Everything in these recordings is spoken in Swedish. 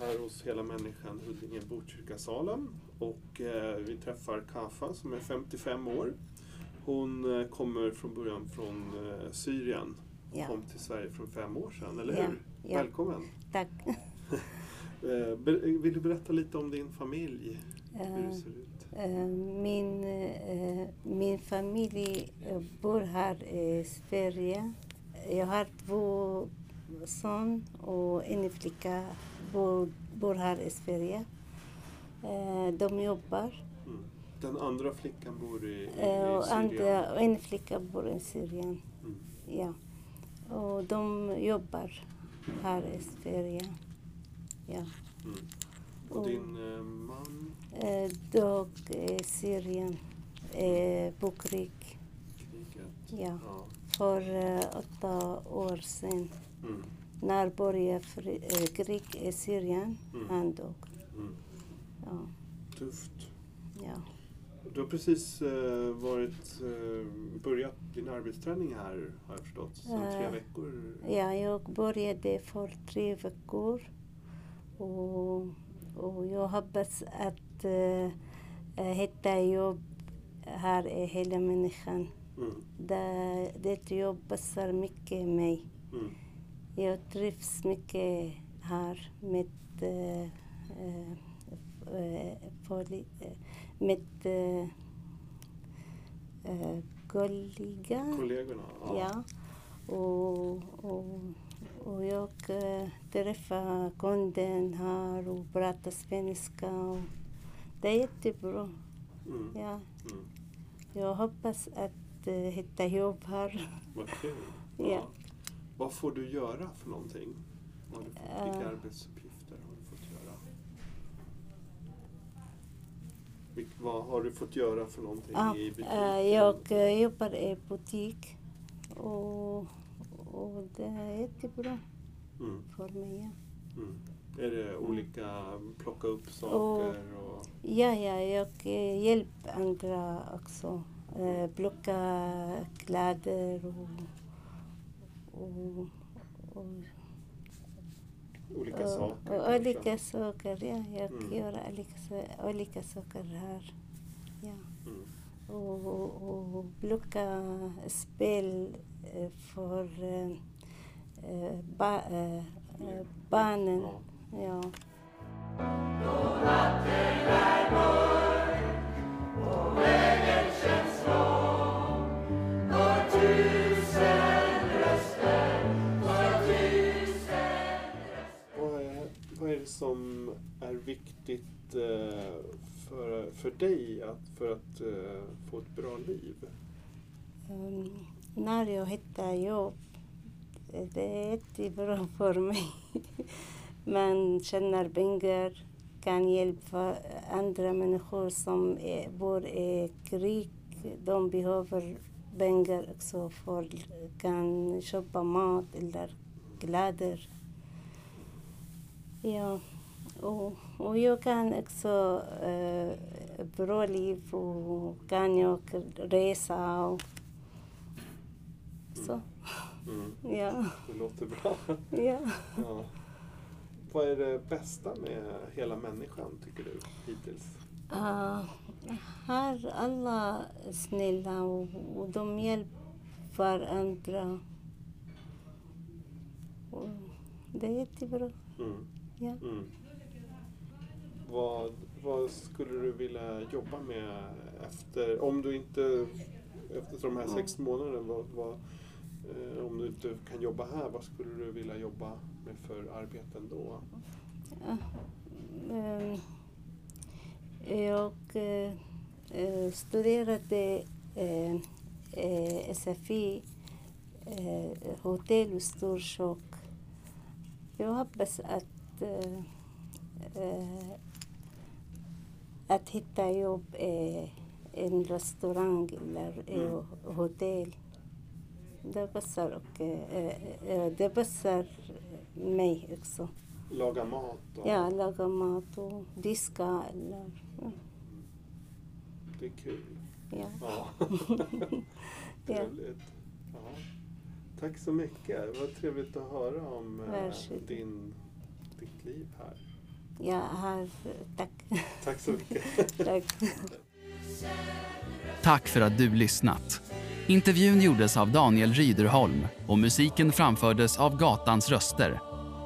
Här hos Hela Människan Huddinge Botkyrka Salem och eh, vi träffar Kafa som är 55 år. Hon eh, kommer från början från eh, Syrien. Ja. Kom till Sverige för fem år sedan, eller Ja, hur? ja. Välkommen! Tack. Vill du berätta lite om din familj? Hur det ser ut? Min, min familj bor här i Sverige. Jag har två son och en flicka bor, bor här i Sverige. Eh, De jobbar. Mm. Den andra flickan bor i, i, Eh, i Och, Syrien. och en flicka bor i Syrien. Mm. Ja. Och de jobbar här i Sverige. Ja. Mm. Och Och- din eh, man, Eh, Dog i Syrien, eh, på krig. kriget? Ja. Ja. För eh, åtta år sedan. Mm. När började eh, krig i Syrien, Mm. han dog. Mm. Ja. Tufft. Ja. Du har precis eh, varit, eh, börjat din arbetsträning här har jag förstått, sedan tre Eh, veckor. ja, jag började för tre veckor. Och, och jag hoppas att eh, eh, hitta jobb här i hela människan. Mm. Det, det jobb passar mycket mig. Mm. Jag trivs mycket här med, eh, eh, eh, med kollega. Kollegorna? Ja. Och, och, och jag träffar kunden här och pratar svenska. Och det är jättebra. Mm. Ja. Mm. Jag hoppas att hitta jobb här. Vad kul. Ja. Vad får du göra för någonting? Vad har du fått, vilka Eh. arbetsuppgifter har du fått göra? Vilk, vad har du fått göra för någonting Ja, i butiken? eh, jag eh, jobbar i butik och, och det är jättebra Mm. för mig. Mm. Är det olika, plocka upp saker och... ja, ja jag hjälper andra också. Plocka kläder och, och, och, Olika saker och olika saker. Ja, jag Mm. gör olika, olika saker här. Ja. Mm. och, och, och plocka spel eh, för eh, ba, eh, barnen. Ja. Ja. Viktigt eh, för, för dig att, för att eh, få ett bra liv? Um, när jag hittar jobb, det är jättebra för mig. Man tjänar pengar, kan hjälpa andra människor som är, bor i krig. De behöver pengar också för att kan köpa mat eller kläder. Ja, jag kan också bra liv och kan jag resa och så. Mm. Ja, Det låter bra. ja. Ja. Vad är det bästa med hela människan tycker du hittills? Uh, här alla är snälla och, och de hjälper andra. Och det är jättebra. Mm. Ja. Mm. Vad, vad skulle du vilja jobba med efter, om du inte, efter de här sex månaderna, vad, vad, eh, om du inte kan jobba här, vad skulle du vilja jobba med för arbeten då? Ja. Ehm, Jag eh, eh, studerade SFI, hotell och storkök. Jag hoppas att att hitta jobb i en restaurang eller i Mm. hotell. Det passar, och, eh, eh, det passar mig också. Laga mat och Ja, laga mat och diska eller... ja, det är kul. Ja. Ja. Trevligt. Ja. Tack så mycket. Det var trevligt att höra om eh, din, ditt liv här. Jag har... Tack. Tack så mycket. tack. Tack för att du lyssnat. Intervjun gjordes av Daniel Ryderholm och musiken framfördes av Gatans röster.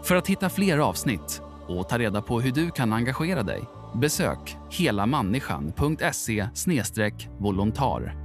För att hitta fler avsnitt och ta reda på hur du kan engagera dig besök helamänniskan.se volontar.